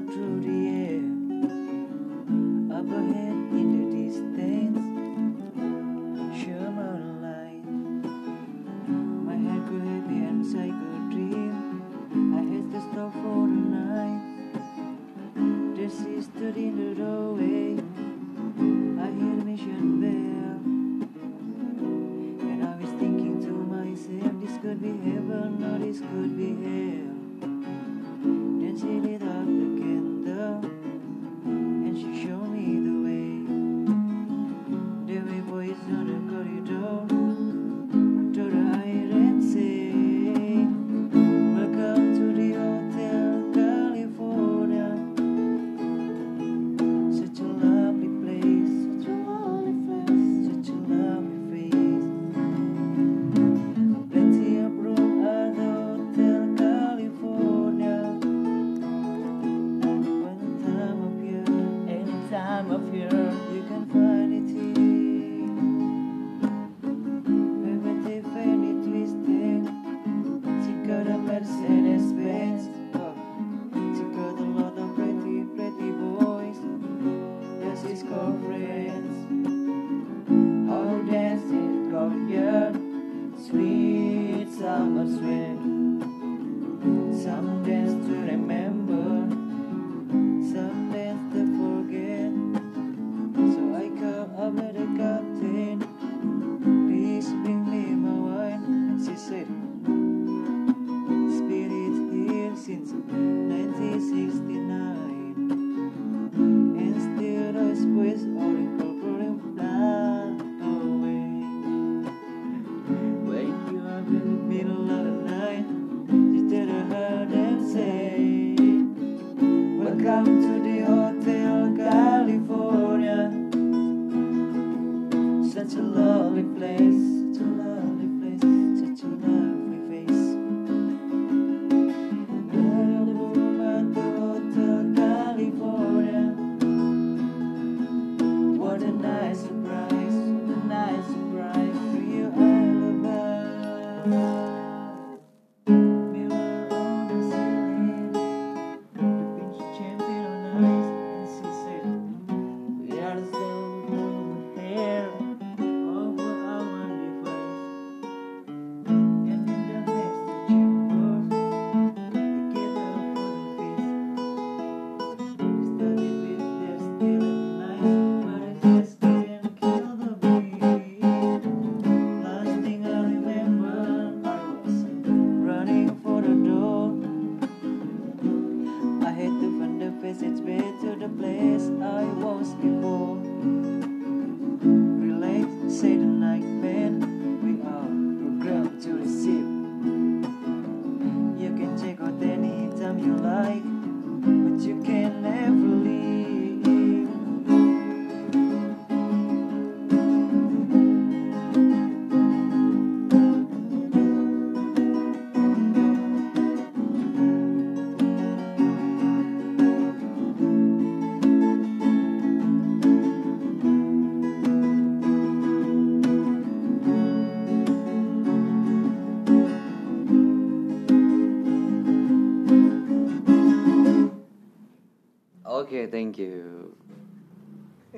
up to the time of year, Welcome you like, Okay, thank you.